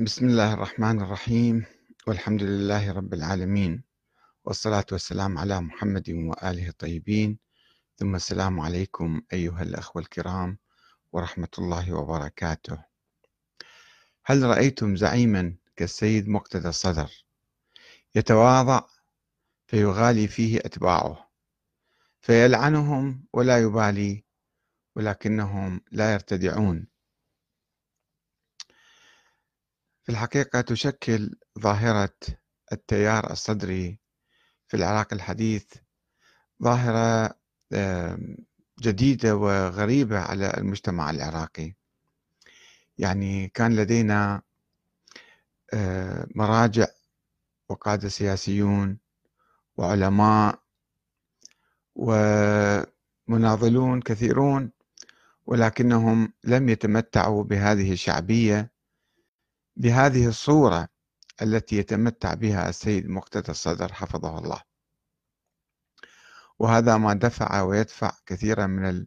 بسم الله الرحمن الرحيم والحمد لله رب العالمين والصلاة والسلام على محمد وآله الطيبين. ثم السلام عليكم أيها الأخوة الكرام ورحمة الله وبركاته. هل رأيتم زعيما كالسيد مقتدى الصدر يتواضع فيغالي فيه أتباعه فيلعنهم ولا يبالي ولكنهم لا يرتدعون؟ في الحقيقة تشكل ظاهرة التيار الصدري في العراق الحديث ظاهرة جديدة وغريبة على المجتمع العراقي. يعني كان لدينا مراجع وقادة سياسيون وعلماء ومناضلون كثيرون ولكنهم لم يتمتعوا بهذه الشعبية بهذه الصورة التي يتمتع بها السيد مقتدى الصدر حفظه الله. وهذا ما دفع ويدفع كثيرا من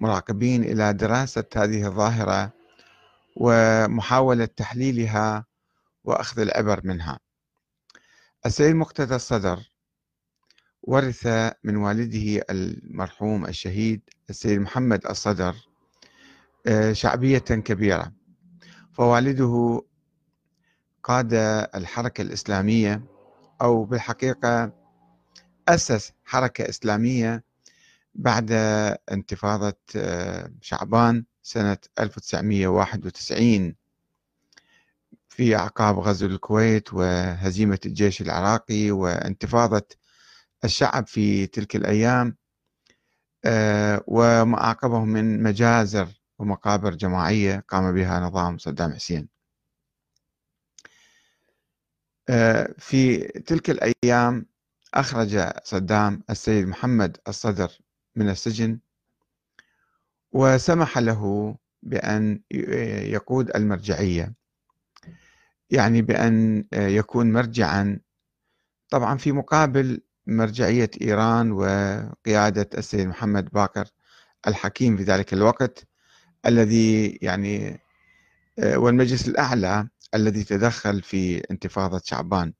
المراقبين إلى دراسة هذه الظاهرة ومحاولة تحليلها وأخذ العبر منها. السيد مقتدى الصدر ورث من والده المرحوم الشهيد السيد محمد الصدر آه، شعبية كبيرة. فوالده قاد الحركة الإسلامية أو بالحقيقة أسس حركة إسلامية بعد انتفاضة آه، شعبان سنة 1991 في أعقاب غزو الكويت وهزيمة الجيش العراقي وانتفاضة الشعب في تلك الأيام آه، وما أعقبه من مجازر ومقابر جماعية قام بها نظام صدام حسين. في تلك الأيام أخرج صدام السيد محمد الصدر من السجن وسمح له بأن يقود المرجعية. يعني بأن يكون مرجعا. طبعا في مقابل مرجعية إيران وقيادة السيد محمد باكر الحكيم في ذلك الوقت الذي يعني آه، والمجلس الأعلى الذي تدخل في انتفاضة شعبان.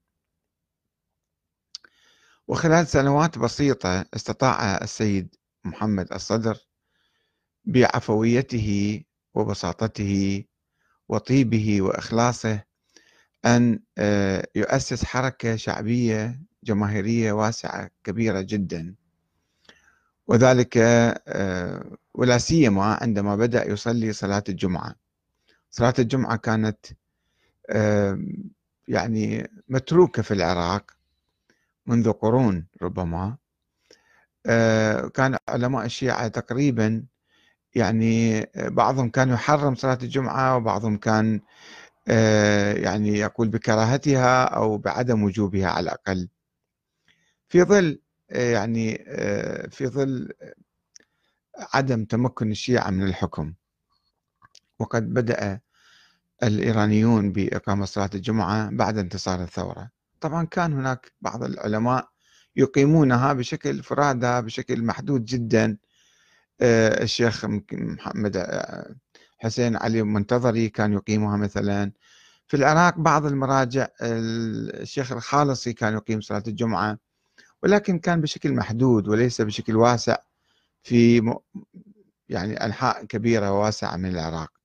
وخلال سنوات بسيطة استطاع السيد محمد الصدر بعفويته وبساطته وطيبه وإخلاصه أن آه، يؤسس حركة شعبية جماهيرية واسعة كبيرة جدا. وذلك آه، ولا سيما عندما بدأ يصلي صلاة الجمعة. صلاة الجمعة كانت يعني متروكة في العراق منذ قرون ربما. آه، كان علماء الشيعة تقريبا يعني بعضهم كان يحرم صلاة الجمعة وبعضهم كان آه، يعني يقول بكراهتها أو بعدم وجوبها على الأقل. في ظل آه، يعني في ظل عدم تمكن الشيعة من الحكم وقد بدأ الإيرانيون بإقامة صلاة الجمعة بعد انتصار الثورة. طبعا كان هناك بعض العلماء يقيمونها بشكل فرادى بشكل محدود جدا. آه، الشيخ محمد آه، حسين علي منتظري كان يقيمها مثلا. في العراق بعض المراجع الشيخ الخالصي كان يقيم صلاة الجمعة ولكن كان بشكل محدود وليس بشكل واسع في يعني أنحاء كبيرة وواسعة من العراق.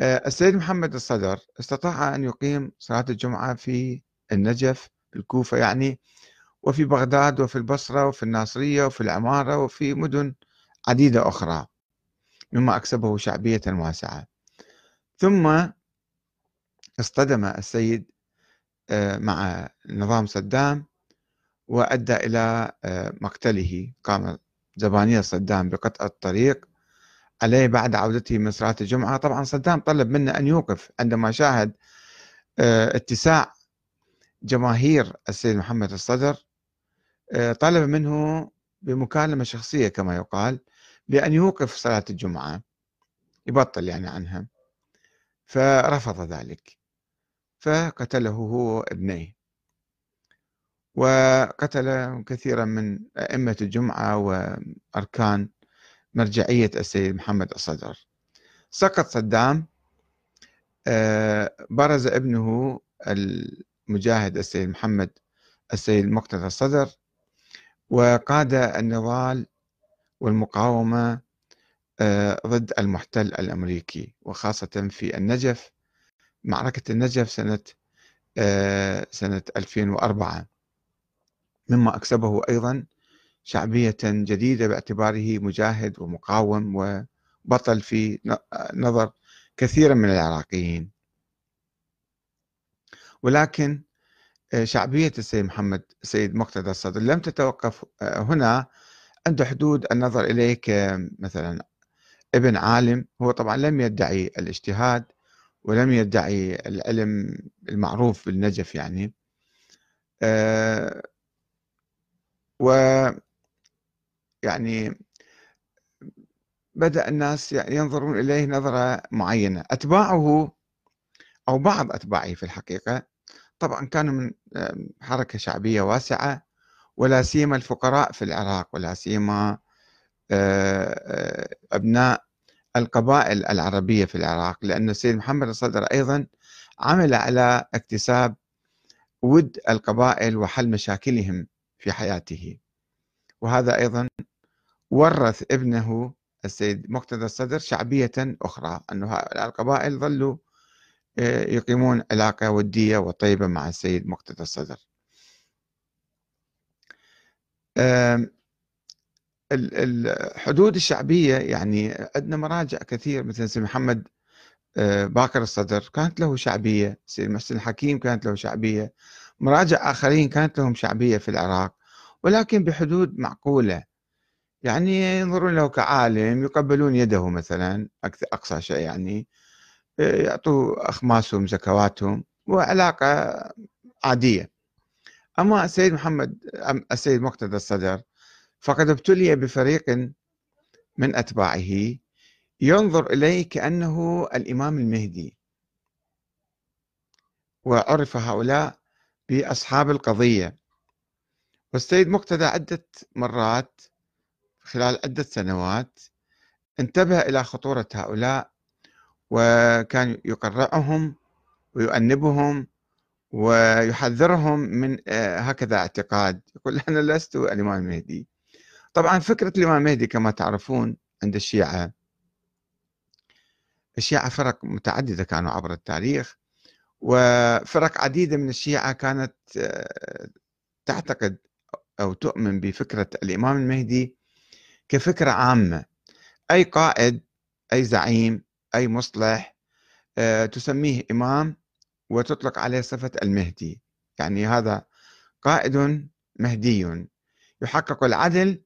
السيد محمد الصدر استطاع أن يقيم صلاة الجمعة في النجف الكوفة يعني وفي بغداد وفي البصرة وفي الناصرية وفي العمارة وفي مدن عديدة أخرى مما أكسبه شعبية واسعة. ثم اصطدم السيد آه، مع نظام صدام وأدى إلى آه، مقتله. قام زبانية صدام بقطع الطريق عليه بعد عودته من صلاة الجمعة. طبعا صدام طلب منه أن يوقف عندما شاهد آه، اتساع جماهير السيد محمد الصدر آه، طلب منه بمكالمة شخصية كما يقال بأن يوقف صلاة الجمعة يبطل يعني عنها. فرفض ذلك فقتله هو ابنيه. وقتل كثيرا من أئمة الجمعة وأركان مرجعية السيد محمد الصدر. سقط صدام آه، برز ابنه المجاهد السيد محمد السيد مقتدى الصدر وقاد النضال والمقاومة آه، ضد المحتل الأمريكي وخاصة في النجف معركة النجف سنة آه، سنة 2004 مما أكسبه أيضا شعبية جديدة باعتباره مجاهد ومقاوم وبطل في نظر كثير من العراقيين. ولكن آه، شعبية السيد محمد السيد مقتدى الصدر لم تتوقف آه، هنا عند حدود النظر إليه كمثلا ابن عالم. هو طبعا لم يدعي الاجتهاد ولم يدعي العلم المعروف بالنجف يعني. آه، و يعني بدأ الناس ينظرون إليه نظرة معينة. أتباعه أو بعض أتباعه في الحقيقة طبعا كانوا من حركة شعبية واسعة ولا سيما الفقراء في العراق ولا سيما آه، آه، أبناء القبائل العربية في العراق. لأن السيد محمد الصدر أيضا عمل على اكتساب ود القبائل وحل مشاكلهم في حياته. وهذا أيضا ورث ابنه السيد مقتدى الصدر شعبية أخرى أن القبائل ظلوا آه، يقيمون علاقة ودية وطيبة مع السيد مقتدى الصدر. الحدود الشعبية يعني عندنا مراجع كثير مثل سيد محمد آه، باكر الصدر كانت له شعبية سيد محسن الحكيم كانت له شعبية مراجع آخرين كانت لهم شعبية في العراق. ولكن بحدود معقولة. يعني ينظرون له كعالم يقبلون يده مثلا أقصى شيء يعني يعطوا أخماسهم زكواتهم وعلاقة عادية. أما السيد محمد السيد مقتدى الصدر فقد ابتلي بفريق من أتباعه ينظر إليه كأنه الإمام المهدي. وعرف هؤلاء بأصحاب القضية. والسيد مقتدى عدة مرات خلال عدة سنوات انتبه إلى خطورة هؤلاء وكان يقرعهم ويؤنبهم ويحذرهم من آه، هكذا اعتقاد. يقول أنا لست الإمام المهدي طبعا فكرة الإمام المهدي كما تعرفون عند الشيعة الشيعة فرق متعددة كانوا عبر التاريخ وفرق عديدة من الشيعة كانت آه، تعتقد أو تؤمن بفكرة الإمام المهدي كفكرة عامة. أي قائد أي زعيم أي مصلح آه، تسميه إمام وتطلق عليه صفة المهدي. يعني هذا قائد مهدي يحقق العدل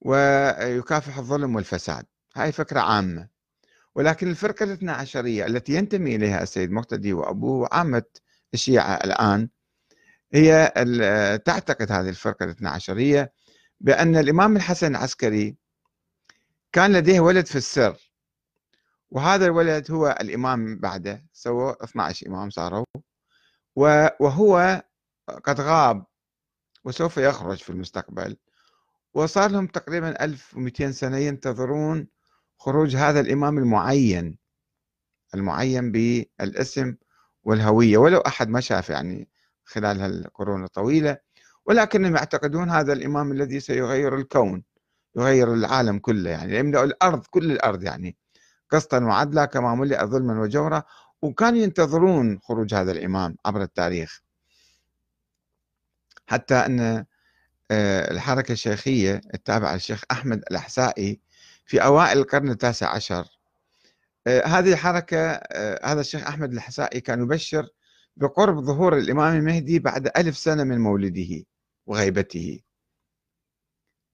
ويكافح الظلم والفساد. هاي فكرة عامة. ولكن الفرقة الاثنى عشرية التي ينتمي إليها السيد مقتدي وأبوه وعامة الشيعة الآن هي تعتقد هذه الفرقة الاثنى عشرية بأن الإمام الحسن العسكري كان لديه ولد في السر وهذا الولد هو الإمام بعده سووا 12 إمام صاروا وهو قد غاب وسوف يخرج في المستقبل وصار لهم تقريبا 1200 سنة ينتظرون خروج هذا الإمام المعين المعين بالاسم والهوية ولو أحد ما شاف يعني خلال هالقرون الطويلة ولكنهم يعتقدون هذا الإمام الذي سيغير الكون يغير العالم كله يعني يملأ الأرض كل الأرض يعني قسطا وعدلا كما ملئ ظلما وجورا وكانوا ينتظرون خروج هذا الإمام عبر التاريخ. حتى أن آه، الحركة الشيخية التابعة للشيخ أحمد الأحسائي في أوائل القرن التاسع عشر آه، هذه الحركة آه، هذا الشيخ أحمد الأحسائي كان يبشر بقرب ظهور الإمام المهدي بعد ألف سنة من مولده وغيبته.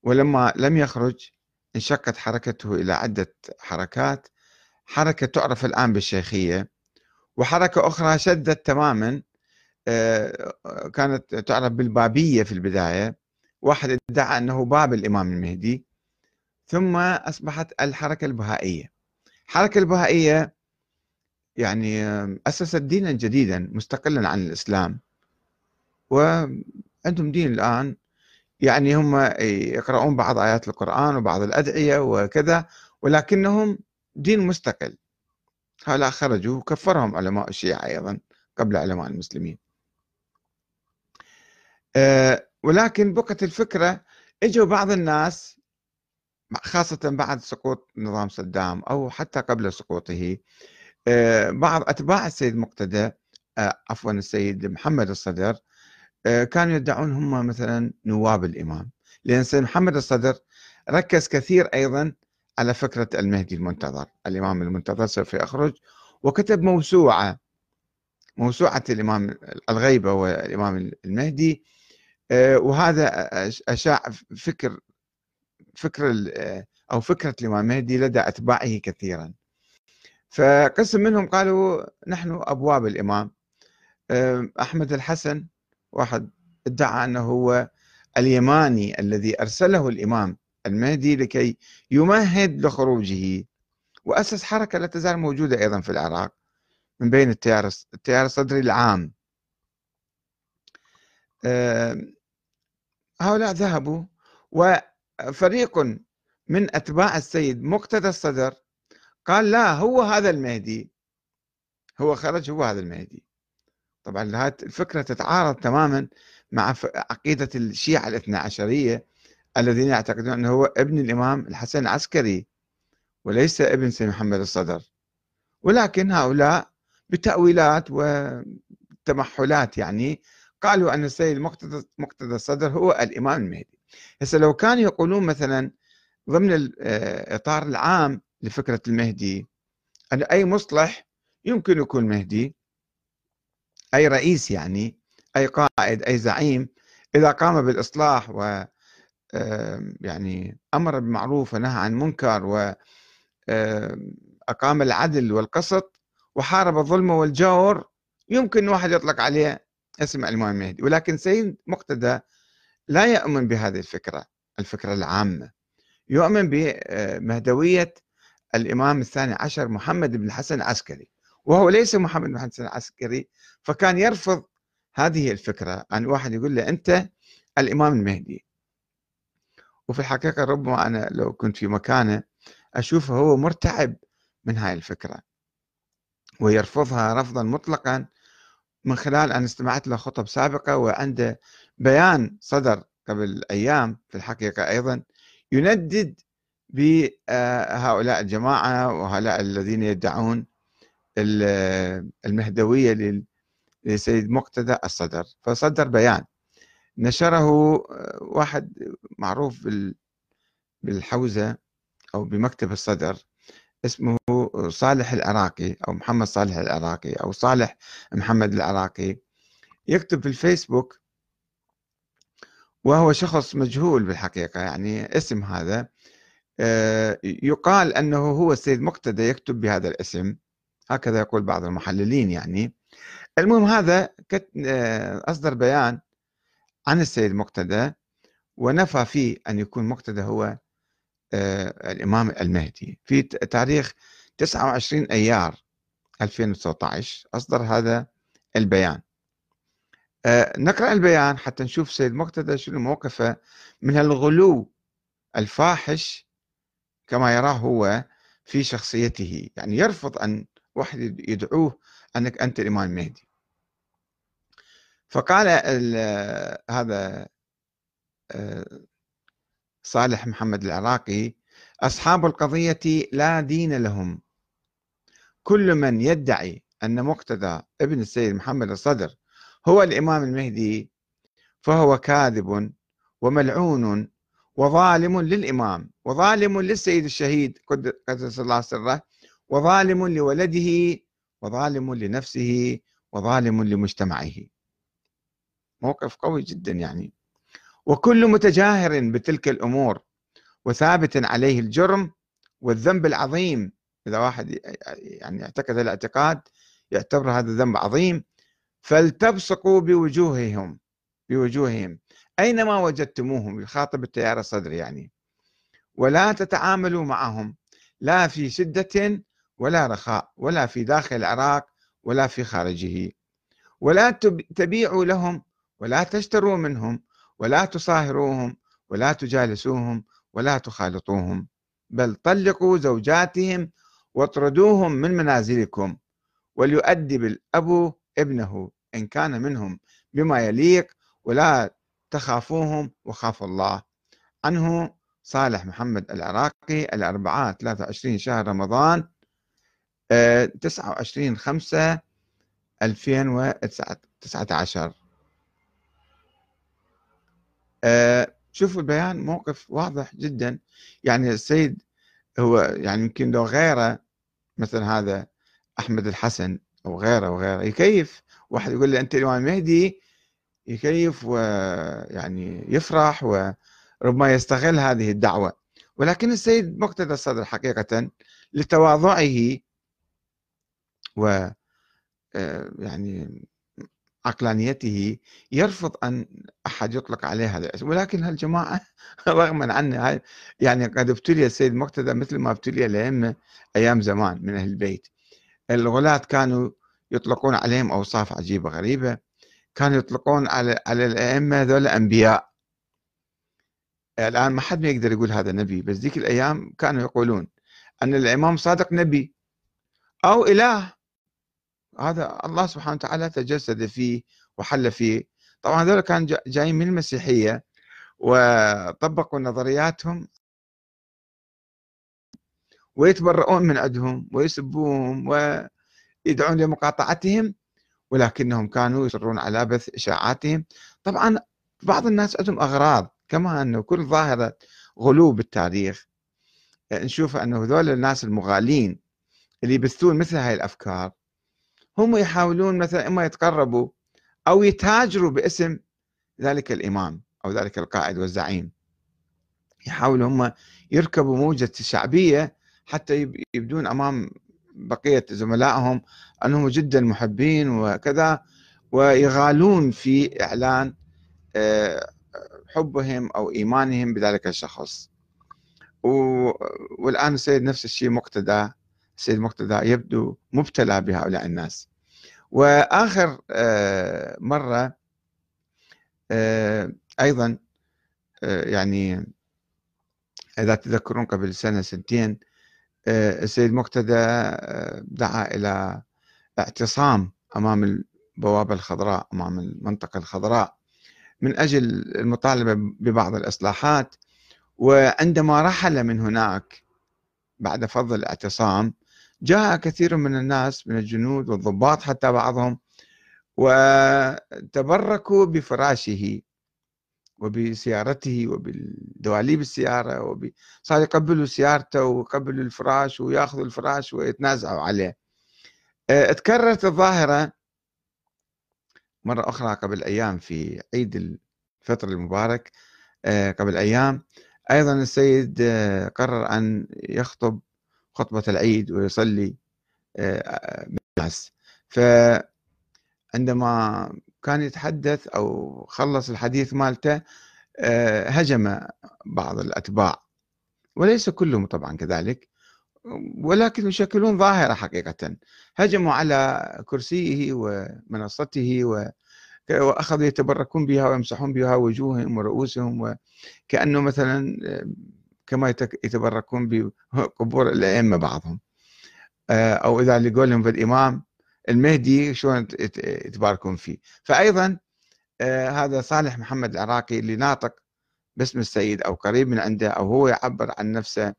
ولما لم يخرج انشقت حركته إلى عدة حركات. حركة تعرف الآن بالشيخية. وحركة أخرى شدت تماما آه، كانت تعرف بالبابية في البداية. واحد ادعى أنه باب الإمام المهدي. ثم أصبحت الحركة البهائية. الحركة البهائية يعني أسست دينا جديدا مستقلا عن الإسلام. وعندهم دين الآن. يعني هم يقرؤون بعض آيات القرآن وبعض الأدعية وكذا ولكنهم دين مستقل. هؤلاء خرجوا وكفرهم علماء الشيعة أيضا قبل علماء المسلمين. أه ولكن بقت الفكرة إجوا بعض الناس خاصة بعد سقوط نظام صدام أو حتى قبل سقوطه بعض أتباع السيد مقتدى أه عفوا السيد محمد الصدر أه كانوا يدعون هم مثلا نواب الإمام. لأن السيد محمد الصدر ركز كثير أيضا على فكرة المهدي المنتظر الإمام المنتظر سوف يخرج وكتب موسوعة موسوعة الإمام الغيبة والإمام المهدي آه، وهذا أشاع فكر فكر أو فكرة الإمام المهدي لدى أتباعه كثيرا. فقسم منهم قالوا نحن أبواب الإمام. أحمد الحسن واحد ادعى أنه هو اليماني الذي أرسله الإمام المهدي لكي يمهد لخروجه. وأسس حركة لا تزال موجودة أيضا في العراق من بين التيار التيار الصدري العام. هؤلاء ذهبوا وفريق من أتباع السيد مقتدى الصدر قال لا هو هذا المهدي. هو خرج هو هذا المهدي. طبعا هذه الفكرة تتعارض تماما مع عقيدة الشيعة الاثنى عشرية الذين يعتقدون أنه هو ابن الإمام الحسن العسكري وليس ابن سيد محمد الصدر. ولكن هؤلاء بتأويلات وتمحلات يعني قالوا أن السيد مقتدى الصدر هو الإمام المهدي. هسه لو كانوا يقولون مثلا ضمن الإطار العام لفكرة المهدي. أن أي مصلح يمكن يكون مهدي. أي رئيس يعني أي قائد أي زعيم إذا قام بالإصلاح و يعني أمر بالمعروف ونهى عن منكر وأقام العدل والقسط وحارب الظلم والجور يمكن واحد يطلق عليه اسم الإمام المهدي ولكن سيد مقتدى لا يؤمن بهذه الفكرة الفكرة العامة. يؤمن بمهدوية الإمام الثاني عشر محمد بن الحسن العسكري وهو ليس محمد بن الحسن العسكري فكان يرفض هذه الفكرة. أن واحد يقول له أنت الإمام المهدي. وفي الحقيقة ربما أنا لو كنت في مكانه أشوفه هو مرتعب من هاي الفكرة ويرفضها رفضا مطلقا من خلال أن استمعت له خطب سابقة وعنده بيان صدر قبل أيام في الحقيقة أيضا يندد بهؤلاء الجماعة وهؤلاء الذين يدعون المهدوية لسيد مقتدى الصدر. فصدر بيان. نشره واحد معروف بالحوزة أو بمكتب الصدر اسمه صالح العراقي أو محمد صالح العراقي أو صالح محمد العراقي. يكتب في الفيسبوك وهو شخص مجهول بالحقيقة يعني اسم هذا. آه، يقال أنه هو السيد مقتدى يكتب بهذا الاسم. هكذا يقول بعض المحللين يعني. المهم هذا أصدر بيان عن السيد مقتدى ونفى فيه أن يكون مقتدى هو آه، الإمام المهدي. في تاريخ 29 أيار 2019 أصدر هذا البيان. آه، نقرأ البيان حتى نشوف سيد مقتدى شنو موقفه من الغلو الفاحش كما يراه هو في شخصيته. يعني يرفض أن واحد يدعوه أنك أنت الإمام المهدي. فقال هذا آه، صالح محمد العراقي أصحاب القضية لا دين لهم. كل من يدعي أن مقتدى ابن السيد محمد الصدر هو الإمام المهدي فهو كاذب وملعون وظالم للإمام وظالم للسيد الشهيد قدس الله سره وظالم لولده وظالم لنفسه وظالم لمجتمعه. موقف قوي جدا يعني. وكل متجاهر بتلك الأمور وثابت عليه الجرم والذنب العظيم. إذا واحد يعني اعتقد الاعتقاد يعتبر هذا ذنب عظيم فلتبصقوا بوجوههم بوجوههم. اينما وجدتموهم يخاطب التيار الصدري يعني؟ ولا تتعاملوا معهم لا في شدة ولا رخاء ولا في داخل العراق ولا في خارجه. ولا تبيعوا لهم ولا تشتروا منهم ولا تصاهروهم ولا تجالسوهم ولا تخالطوهم. بل طلقوا زوجاتهم واطردوهم من منازلكم. وليؤدب الأب ابنه إن كان منهم بما يليق ولا تخافوهم وخافوا الله. عنه صالح محمد العراقي الأربعاء 23 شهر رمضان 29 5 2019 شوفوا البيان موقف واضح جدا. يعني السيد هو يعني يمكن لو غيره مثل هذا أحمد الحسن أو غيره وغيره يكيف واحد يقول لي أنت الامام المهدي يكيف ويعني يفرح وربما يستغل هذه الدعوة. ولكن السيد مقتدى الصدر حقيقة لتواضعه و آه، يعني عقلانيته يرفض أن أحد يطلق عليه هذا الاسم. ولكن هالجماعة رغما عنه يعني قد ابتلي السيد مقتدى مثل ما ابتلي الأئمة أيام زمان من أهل البيت. الغلاة كانوا يطلقون عليهم أوصاف عجيبة غريبة. كانوا يطلقون على على الأئمة ذول أنبياء الآن ما حد ما يقدر يقول هذا نبي بس ذيك الأيام كانوا يقولون أن الإمام صادق نبي أو إله. هذا الله سبحانه وتعالى تجسد فيه وحل فيه. طبعا هذول كانوا جايين من المسيحية وطبقوا نظرياتهم ويتبرؤون من عندهم ويسبوهم ويدعون لمقاطعتهم. ولكنهم كانوا يصرون على بث إشاعاتهم. طبعا بعض الناس عندهم أغراض كما أنه كل ظاهرة غلو بالتاريخ. نشوف أنه هذول الناس المغالين اللي يبثون مثل هاي الأفكار هم يحاولون مثلا إما يتقربوا أو يتاجروا باسم ذلك الإمام أو ذلك القائد والزعيم. يحاولوا هم يركبوا موجة الشعبية حتى يبدون أمام بقية زملائهم أنهم جدا محبين وكذا ويغالون في إعلان آه، حبهم أو إيمانهم بذلك الشخص. والآن السيد نفس الشيء مقتدى السيد مقتدى يبدو مبتلى بهؤلاء الناس. وآخر آه، مرة آه، أيضا آه، يعني إذا تذكرون قبل سنة سنتين السيد مقتدى دعا إلى اعتصام أمام البوابة الخضراء أمام المنطقة الخضراء من أجل المطالبة ببعض الإصلاحات. وعندما رحل من هناك بعد فضل الاعتصام جاء كثير من الناس من الجنود والضباط حتى بعضهم وتبركوا بفراشه. وبسيارته وبدواليب السيارة وب... صار يقبلوا سيارته ويقبلوا الفراش وياخذوا الفراش ويتنازعوا عليه. آه، تكررت الظاهرة مرة أخرى قبل أيام في عيد الفطر المبارك. آه، قبل أيام أيضا السيد آه، قرر أن يخطب خطبة العيد ويصلي بالناس فعندما كان يتحدث أو خلص الحديث مالته آه، هجم بعض الأتباع. وليس كلهم طبعا كذلك ولكن يشكلون ظاهرة حقيقة. هجموا على كرسيه ومنصته وأخذوا يتبركون بها ويمسحون بها وجوههم ورؤوسهم وكأنه مثلا كما يتبركون بقبور الأئمة بعضهم. آه، أو إذا اللي قولهم في الإمام المهدي شلون يتباركون فيه. فأيضا آه، هذا صالح محمد العراقي اللي ناطق باسم السيد أو قريب من عنده أو هو يعبر عن نفسه.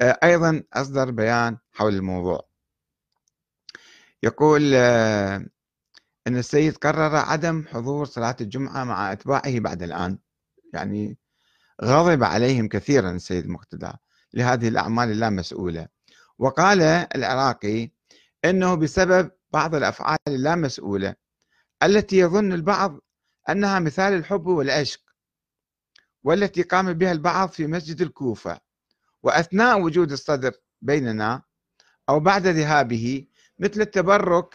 آه، أيضا أصدر بيان حول الموضوع. يقول أن السيد قرر عدم حضور صلاة الجمعة مع أتباعه بعد الآن. يعني غضب عليهم كثيرا السيد مقتدى لهذه الأعمال اللامسؤولة وقال العراقي أنه بسبب بعض الأفعال اللامسؤولة التي يظن البعض أنها مثال الحب والعشق والتي قام بها البعض في مسجد الكوفة. وأثناء وجود الصدر بيننا أو بعد ذهابه مثل التبرك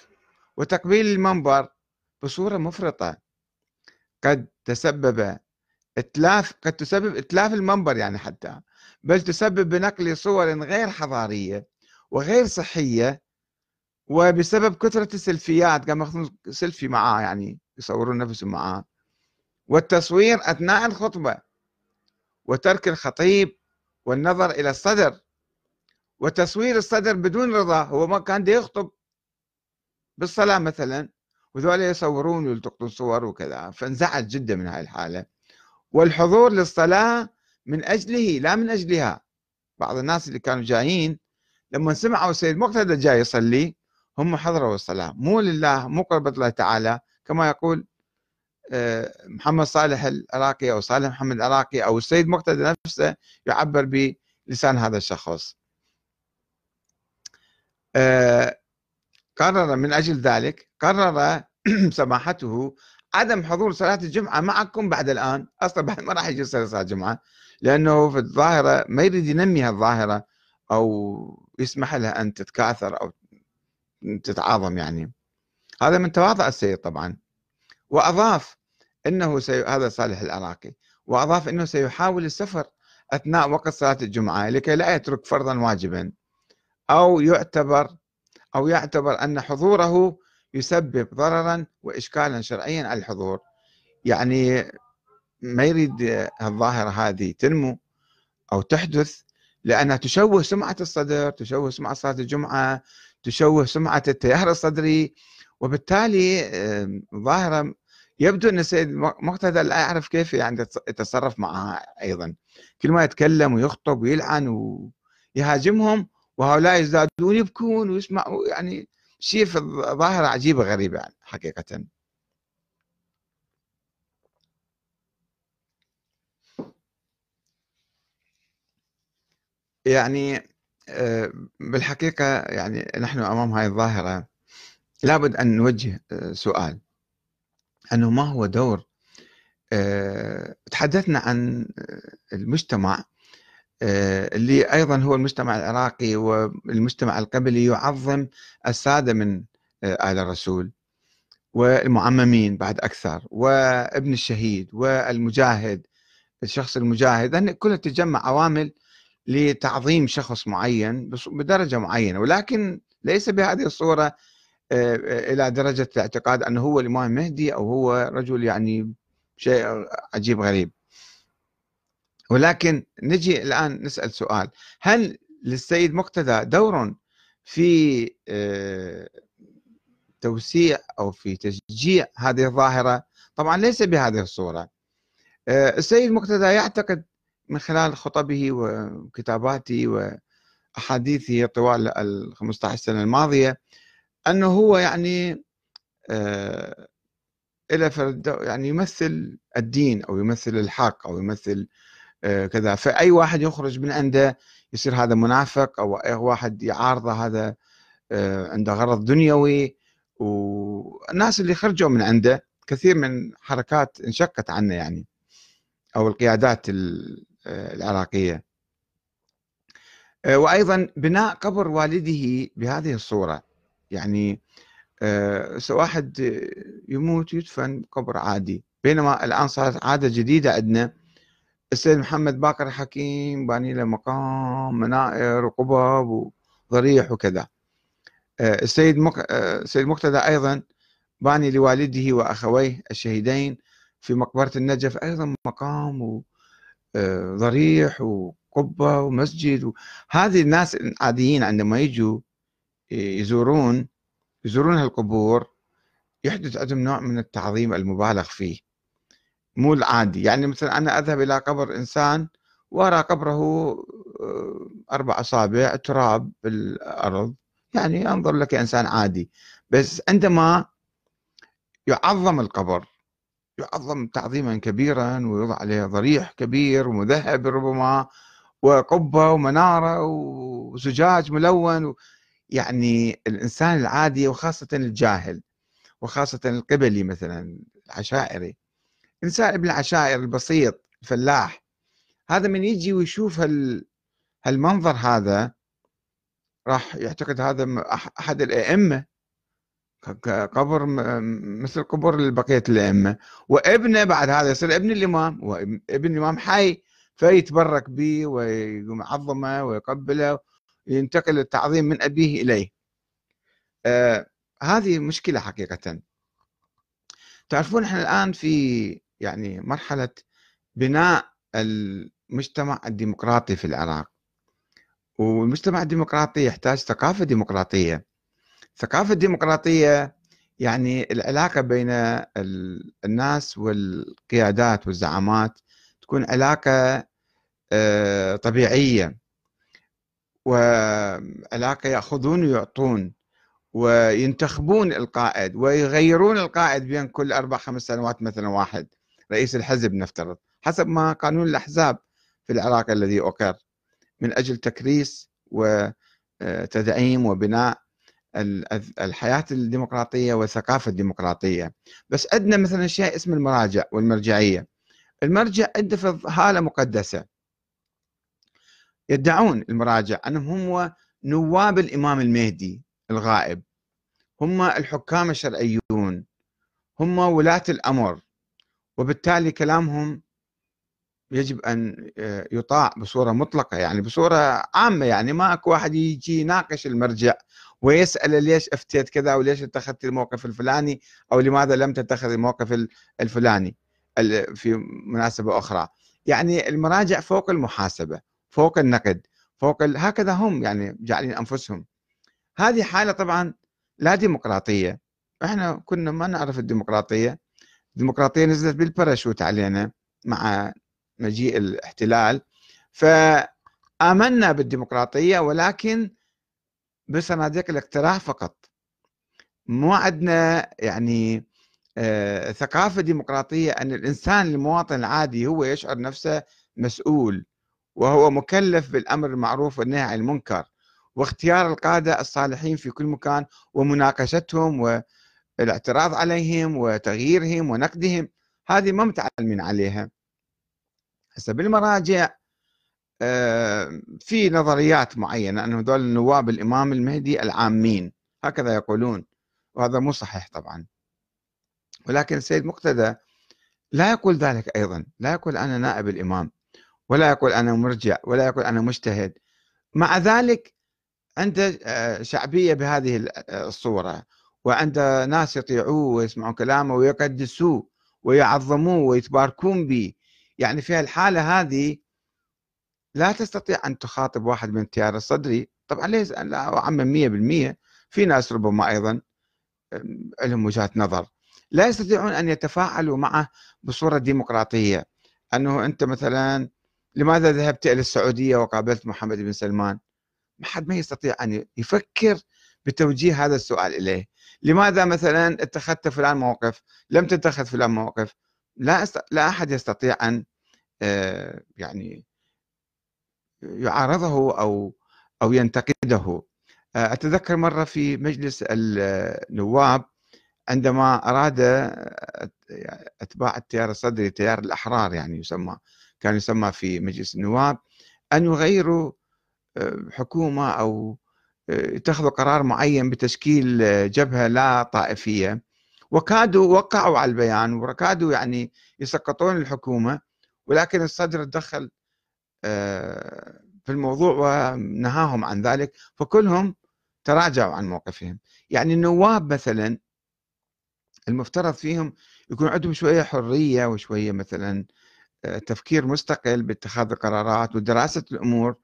وتقبيل المنبر بصورة مفرطة قد تسبب إتلاف قد تسبب إتلاف المنبر يعني حتى بل تسبب بنقل صور غير حضارية وغير صحية وبسبب كثرة السيلفيات قام ياخذون سيلفي معاه يعني يصورون نفسهم معاه. والتصوير أثناء الخطبة وترك الخطيب والنظر إلى الصدر. وتصوير الصدر بدون رضا هو ما كان دي يخطب بالصلاة مثلا وذولا يصورون ويلتقطون صور وكذا. فانزعج جدا من هاي الحالة. والحضور للصلاة من أجله لا من أجلها. بعض الناس اللي كانوا جايين لما سمعوا السيد مقتدى جاي يصلي هم حضروا الصلاة مو لله مو قربة الله تعالى كما يقول آه، محمد صالح العراقي أو صالح محمد العراقي أو السيد مقتدى نفسه يعبر بلسان هذا الشخص. آه، قرر من أجل ذلك قرر سماحته عدم حضور صلاة الجمعة معكم بعد الآن. أصلا بعد ما راح يجي صلاة الجمعة لأنه في الظاهرة ما يريد ينمي هالظاهرة أو يسمح لها أن تتكاثر أو تتعاظم يعني. هذا من تواضع السيد طبعا. وأضاف أنه سي... هذا صالح العراقي. وأضاف أنه سيحاول السفر أثناء وقت صلاة الجمعة لكي لا يترك فرضا واجبا. أو يعتبر أو يعتبر أن حضوره يسبب ضررا وإشكالا شرعيا على الحضور. يعني ما يريد الظاهرة هذه تنمو أو تحدث لأنها تشوه سمعة الصدر تشوه سمعة صلاة الجمعة تشوه سمعة التيار الصدري وبالتالي ظاهرة يبدو أن السيد مقتدى لا يعرف كيف يعني يتصرف معها أيضا. كل ما يتكلم ويخطب ويلعن ويهاجمهم وهؤلاء يزدادون يبكون ويسمعوا يعني شيء في ظاهرة عجيبة غريبة يعني حقيقة. يعني بالحقيقة يعني نحن أمام هذه الظاهرة لابد أن نوجه آه، سؤال. أنه ما هو دور آه، تحدثنا عن المجتمع اللي أيضا هو المجتمع العراقي والمجتمع القبلي يعظم السادة من آل الرسول والمعممين بعد أكثر وابن الشهيد والمجاهد الشخص المجاهد كلها تجمع عوامل لتعظيم شخص معين بدرجة معينة ولكن ليس بهذه الصورة آه، آه، إلى درجة الاعتقاد أنه هو الإمام المهدي أو هو رجل يعني شيء عجيب غريب. ولكن نجي الآن نسأل سؤال. هل للسيد مقتدى دور في آه، توسيع أو في تشجيع هذه الظاهرة؟ طبعا ليس بهذه الصورة. السيد مقتدى يعتقد من خلال خطبه وكتاباته وأحاديثه طوال ال 15 سنة الماضية أنه هو يعني آه إلى فرد يعني يمثل الدين أو يمثل الحق أو يمثل آه كذا. فأي واحد يخرج من عنده يصير هذا منافق أو أي واحد يعارضه هذا آه عنده غرض دنيوي. والناس اللي خرجوا من عنده كثير من حركات انشقت عنه يعني أو القيادات العراقية. آه، وأيضا بناء قبر والده بهذه الصورة. يعني آه، واحد يموت يدفن قبر عادي. بينما الآن صارت عادة جديدة عندنا. السيد محمد باكر الحكيم باني له مقام منائر وقبب وضريح وكذا. آه، السيد مك... السيد مقتدى أيضا باني لوالده وأخويه الشهيدين في مقبرة النجف أيضا مقام و... آه، ضريح وقبة ومسجد هذه الناس العاديين عندما يجوا يزورون يزورون هالقبور يحدث عندهم نوع من التعظيم المبالغ فيه. مو العادي. يعني مثلا أنا أذهب إلى قبر إنسان وأرى قبره آه، أربع أصابع تراب بالأرض. يعني أنظر لك إنسان عادي. بس عندما يعظم القبر يعظم تعظيما كبيرا ويوضع عليه ضريح كبير ومذهب ربما وقبة ومنارة وزجاج ملون يعني الإنسان العادي وخاصة الجاهل وخاصة القبلي مثلا العشائري. إنسان ابن العشائر البسيط الفلاح. هذا من يجي ويشوف هال هالمنظر هذا راح يعتقد هذا أحد الأئمة. قبر مثل قبور بقية الأئمة. وابنه بعد هذا يصير ابن الإمام وابن الإمام حي فيتبرك به ويقوم يعظمه ويقبله وينتقل التعظيم من أبيه إليه. آه هذه مشكلة حقيقة. تعرفون إحنا الآن في يعني مرحلة بناء المجتمع الديمقراطي في العراق. والمجتمع الديمقراطي يحتاج ثقافة ديمقراطية. ثقافة ديمقراطية يعني العلاقة بين الناس والقيادات والزعامات تكون علاقة آه، طبيعية. وعلاقة يأخذون ويعطون وينتخبون القائد ويغيرون القائد بين كل أربع خمس سنوات مثلا واحد. رئيس الحزب نفترض. حسب ما قانون الأحزاب في العراق الذي أقر. من أجل تكريس وتدعيم وبناء الحياة الديمقراطية والثقافة الديمقراطية. بس عندنا مثلا شيء اسمه المراجع والمرجعية. المرجع عنده في حالة مقدسة. يدعون المراجع أنهم هم نواب الإمام المهدي الغائب. هم الحكام الشرعيون. هم ولاة الأمر. وبالتالي كلامهم يجب أن آه، يطاع بصورة مطلقة يعني بصورة عامة يعني ما أكو واحد يجي يناقش المرجع ويسأل ليش أفتيت كذا وليش اتخذت الموقف الفلاني أو لماذا لم تتخذ الموقف الفلاني في مناسبة أخرى. يعني المراجع فوق المحاسبة فوق النقد فوق ال... هكذا هم يعني جعلين أنفسهم. هذه حالة طبعا لا ديمقراطية. إحنا كنا ما نعرف الديمقراطية. الديمقراطية نزلت بالباراشوت علينا مع مجيء الاحتلال. فآمنا بالديمقراطية ولكن بصناديق الاقتراع فقط. مو عندنا يعني آه، ثقافة ديمقراطية أن الإنسان المواطن العادي هو يشعر نفسه مسؤول وهو مكلف بالأمر المعروف والنهي عن المنكر واختيار القادة الصالحين في كل مكان ومناقشتهم والاعتراض عليهم وتغييرهم ونقدهم هذه ما متعلمين عليها. هسه بالمراجع في نظريات معينة أن هذول النواب الإمام المهدي العامين هكذا يقولون وهذا مو صحيح طبعا. ولكن السيد مقتدى لا يقول ذلك أيضا لا يقول أنا نائب الإمام ولا يقول أنا مرجع ولا يقول أنا مجتهد. مع ذلك عنده آه، شعبية بهذه الصورة وعنده ناس يطيعوه ويسمعون كلامه ويقدسوه ويعظموه ويتباركون به. يعني في الحالة هذه لا تستطيع أن تخاطب واحد من التيار الصدري طبعا ليس لا أعمم 100% في ناس ربما أيضا لهم وجهات نظر. لا يستطيعون أن يتفاعلوا معه بصورة ديمقراطية. أنه أنت مثلا لماذا ذهبت إلى السعودية وقابلت محمد بن سلمان؟ ما حد ما يستطيع أن يفكر بتوجيه هذا السؤال إليه. لماذا مثلا اتخذت فلان موقف؟ لم تتخذ فلان موقف؟ لا أست... لا أحد يستطيع أن آه، يعني يعارضه أو أو ينتقده. آه، أتذكر مرة في مجلس النواب عندما أراد أتباع التيار الصدري التيار الأحرار يعني يسمى كان يسمى في مجلس النواب أن يغيروا آه، حكومة أو اتخذوا قرار معين بتشكيل جبهة لا طائفية. وكادوا وقعوا على البيان وكادوا يعني يسقطون الحكومة ولكن الصدر تدخل آه، في الموضوع ونهاهم عن ذلك فكلهم تراجعوا عن موقفهم. يعني النواب مثلا المفترض فيهم يكون عندهم شوية حرية وشوية مثلا آه، تفكير مستقل باتخاذ القرارات ودراسة الأمور.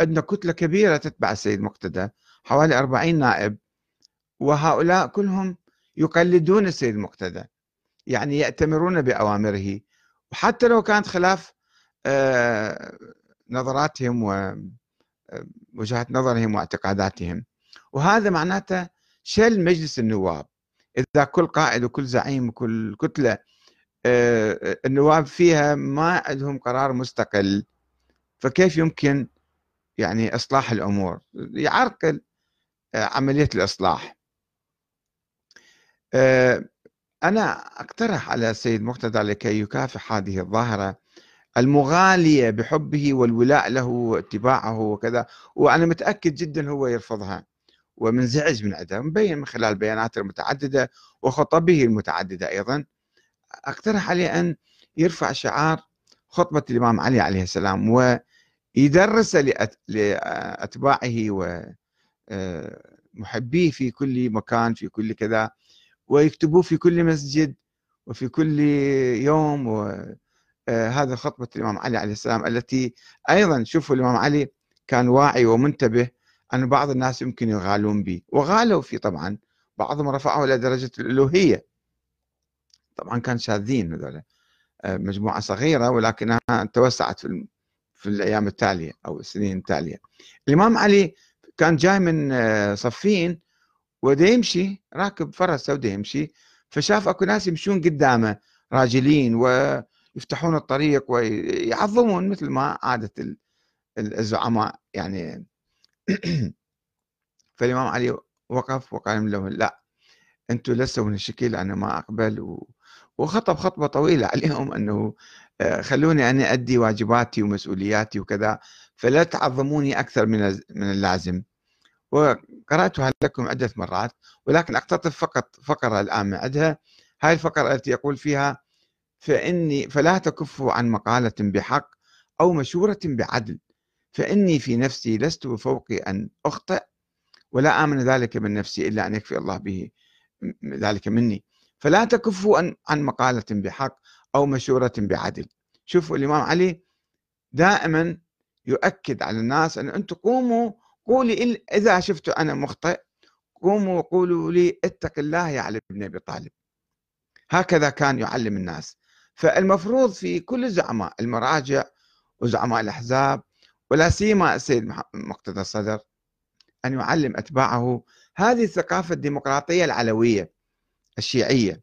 عندنا كتلة كبيرة تتبع السيد مقتدى حوالي 40 نائب وهؤلاء كلهم يقلدون السيد مقتدى يعني يأتمرون بأوامره. وحتى لو كانت خلاف آه، نظراتهم ووجهات آه، نظرهم واعتقاداتهم. وهذا معناته شل مجلس النواب. إذا كل قائد وكل زعيم وكل كتلة آه، النواب فيها ما عندهم قرار مستقل. فكيف يمكن يعني إصلاح الأمور؟ يعرقل عملية الإصلاح. أنا أقترح على السيد مقتدى لكي يكافح هذه الظاهرة. المغالية بحبه والولاء له واتباعه وكذا. وأنا متأكد جدا هو يرفضها. ومنزعج من عدها مبين من خلال بياناته المتعددة وخطبه المتعددة أيضا أقترح عليه أن يرفع شعار خطبة الإمام علي عليه السلام ويدرس لأتباعه ومحبيه في كل مكان في كل كذا ويكتبوه في كل مسجد وفي كل يوم وهذا خطبة الإمام علي عليه السلام التي أيضا شوفوا الإمام علي كان واعي ومنتبه أن بعض الناس يمكن يغالون به وغالوا فيه طبعا بعضهم رفعه إلى درجة الألوهية. طبعا كان شاذين هذول آه، مجموعة صغيرة ولكنها توسعت في في الأيام التالية أو السنين التالية. الإمام علي كان جاي من آه، صفين وده يمشي راكب فرسه وده يمشي فشاف أكو ناس يمشون قدامه راجلين ويفتحون الطريق ويعظمون مثل ما عادة الزعماء يعني. فالإمام علي وقف وقال لهم لا أنتم لستوا من الشكل أنا ما أقبل. وخطب خطبة طويلة عليهم أنه آه، خلوني أنا أدي واجباتي ومسؤولياتي وكذا فلا تعظموني أكثر من من اللازم. وقرأتها لكم عدة مرات ولكن أقتطف فقط فقرة الآن من عندها هاي الفقرة التي يقول فيها فإني فلا تكفوا عن مقالة بحق أو مشورة بعدل. فإني في نفسي لست بفوق أن أخطئ ولا آمن ذلك من نفسي إلا أن يكفي الله به ذلك مني. فلا تكفوا عن مقالة بحق أو مشورة بعدل. شوفوا الإمام علي دائما يؤكد على الناس أن أنتم قوموا قولي إذا شفت أنا مخطئ قوموا وقولوا لي اتق الله يا علي بن أبي طالب. هكذا كان يعلم الناس. فالمفروض في كل الزعماء المراجع وزعماء الأحزاب ولا سيما السيد مقتدى الصدر أن يعلم أتباعه هذه الثقافة الديمقراطية العلوية الشيعية.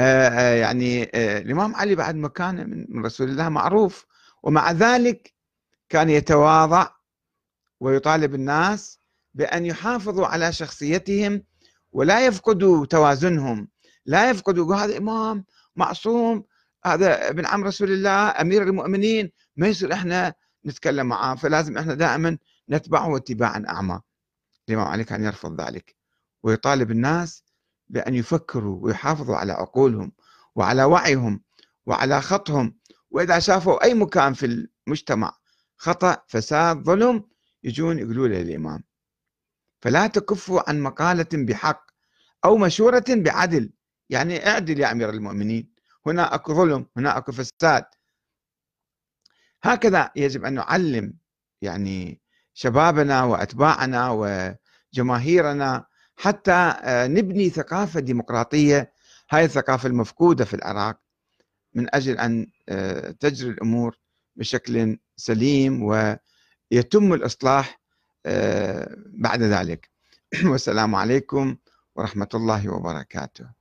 آه، آه، يعني آه، الإمام علي بعد مكانه من رسول الله معروف ومع ذلك كان يتواضع ويطالب الناس بأن يحافظوا على شخصيتهم ولا يفقدوا توازنهم لا يفقدوا هذا إمام معصوم هذا ابن عم رسول الله أمير المؤمنين ما يصير إحنا نتكلم معه فلازم إحنا دائما نتبعه اتباعا أعمى. الإمام علي كان يرفض ذلك ويطالب الناس بأن يفكروا ويحافظوا على عقولهم وعلى وعيهم وعلى خطهم وإذا شافوا أي مكان في المجتمع خطأ فساد ظلم يجون يقولوا له الإمام. فلا تكفوا عن مقالة بحق أو مشورة بعدل يعني اعدل يا أمير المؤمنين. هنا أكو ظلم هنا أكو فساد. هكذا يجب أن نعلم يعني شبابنا وأتباعنا وجماهيرنا حتى آه، نبني ثقافة ديمقراطية. هاي الثقافة المفقودة في العراق من أجل أن آه، تجري الأمور بشكل سليم ويتم الإصلاح آه، بعد ذلك. والسلام عليكم ورحمة الله وبركاته.